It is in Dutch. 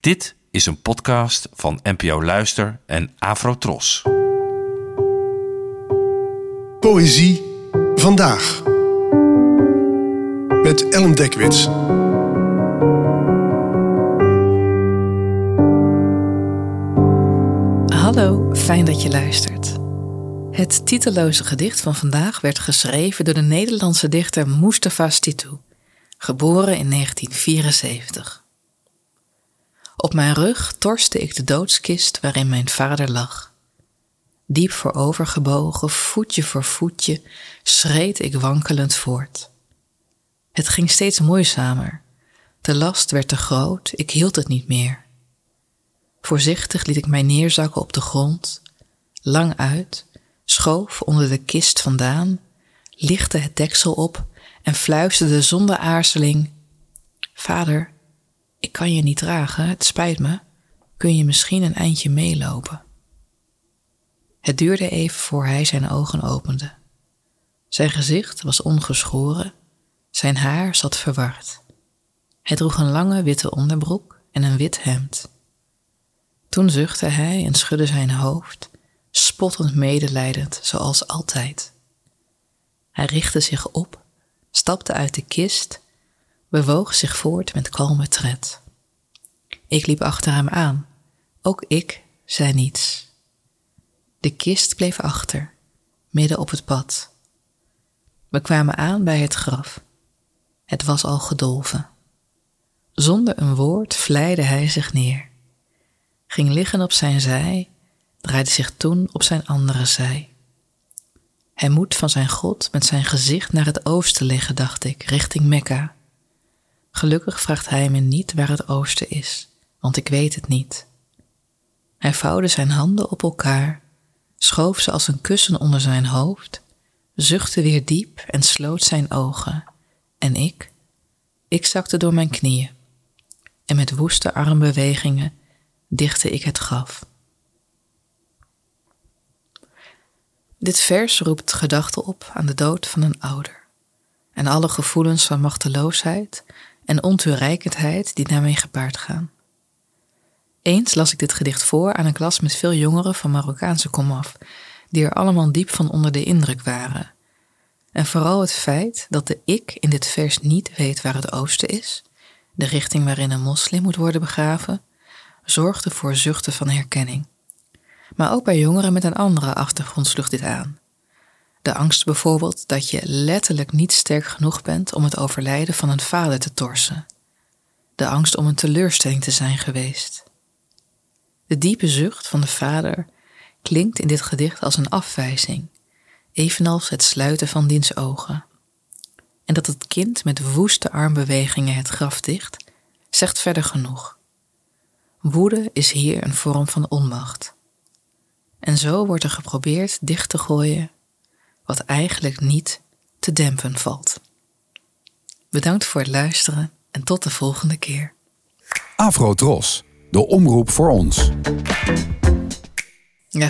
Dit is een podcast van NPO Luister en Afrotros. Poëzie vandaag. Met Ellen Dekwits. Hallo, fijn dat je luistert. Het titeloze gedicht van vandaag werd geschreven door de Nederlandse dichter Mustafa Stitu, geboren in 1974. Op mijn rug torste ik de doodskist waarin mijn vader lag. Diep voorovergebogen, voetje voor voetje, schreed ik wankelend voort. Het ging steeds moeizamer. De last werd te groot, ik hield het niet meer. Voorzichtig liet ik mij neerzakken op de grond, lang uit, schoof onder de kist vandaan, lichtte het deksel op en fluisterde zonder aarzeling: Vader, ik kan je niet dragen, het spijt me. Kun je misschien een eindje meelopen? Het duurde even voor hij zijn ogen opende. Zijn gezicht was ongeschoren, zijn haar zat verward. Hij droeg een lange witte onderbroek en een wit hemd. Toen zuchtte hij en schudde zijn hoofd, spottend medelijdend, zoals altijd. Hij richtte zich op, stapte uit de kist, bewoog zich voort met kalme tred. Ik liep achter hem aan. Ook ik zei niets. De kist bleef achter, midden op het pad. We kwamen aan bij het graf. Het was al gedolven. Zonder een woord vlijde hij zich neer ging liggen op zijn zij, draaide zich toen op zijn andere zij. Hij moet van zijn God met zijn gezicht naar het oosten liggen, dacht ik, richting Mekka. Gelukkig vraagt hij me niet waar het oosten is, want ik weet het niet. Hij vouwde zijn handen op elkaar, schoof ze als een kussen onder zijn hoofd, zuchtte weer diep en sloot zijn ogen. En ik, ik zakte door mijn knieën. En met woeste armbewegingen dichtte ik het graf. Dit vers roept gedachten op aan de dood van een ouder en alle gevoelens van machteloosheid en ontoereikendheid die daarmee gepaard gaan. Eens las ik dit gedicht voor aan een klas met veel jongeren van Marokkaanse komaf, die er allemaal diep van onder de indruk waren. En vooral het feit dat de ik in dit vers niet weet waar het oosten is, de richting waarin een moslim moet worden begraven, zorgde voor zuchten van herkenning. Maar ook bij jongeren met een andere achtergrond sloeg dit aan. De angst bijvoorbeeld dat je letterlijk niet sterk genoeg bent om het overlijden van een vader te torsen. De angst om een teleurstelling te zijn geweest. De diepe zucht van de vader klinkt in dit gedicht als een afwijzing, evenals het sluiten van diens ogen. En dat het kind met woeste armbewegingen het graf dicht, zegt verder genoeg. Woede is hier een vorm van onmacht. En zo wordt er geprobeerd dicht te gooien wat eigenlijk niet te dempen valt. Bedankt voor het luisteren en tot de volgende keer. Afro Tros, de omroep voor ons. Ja,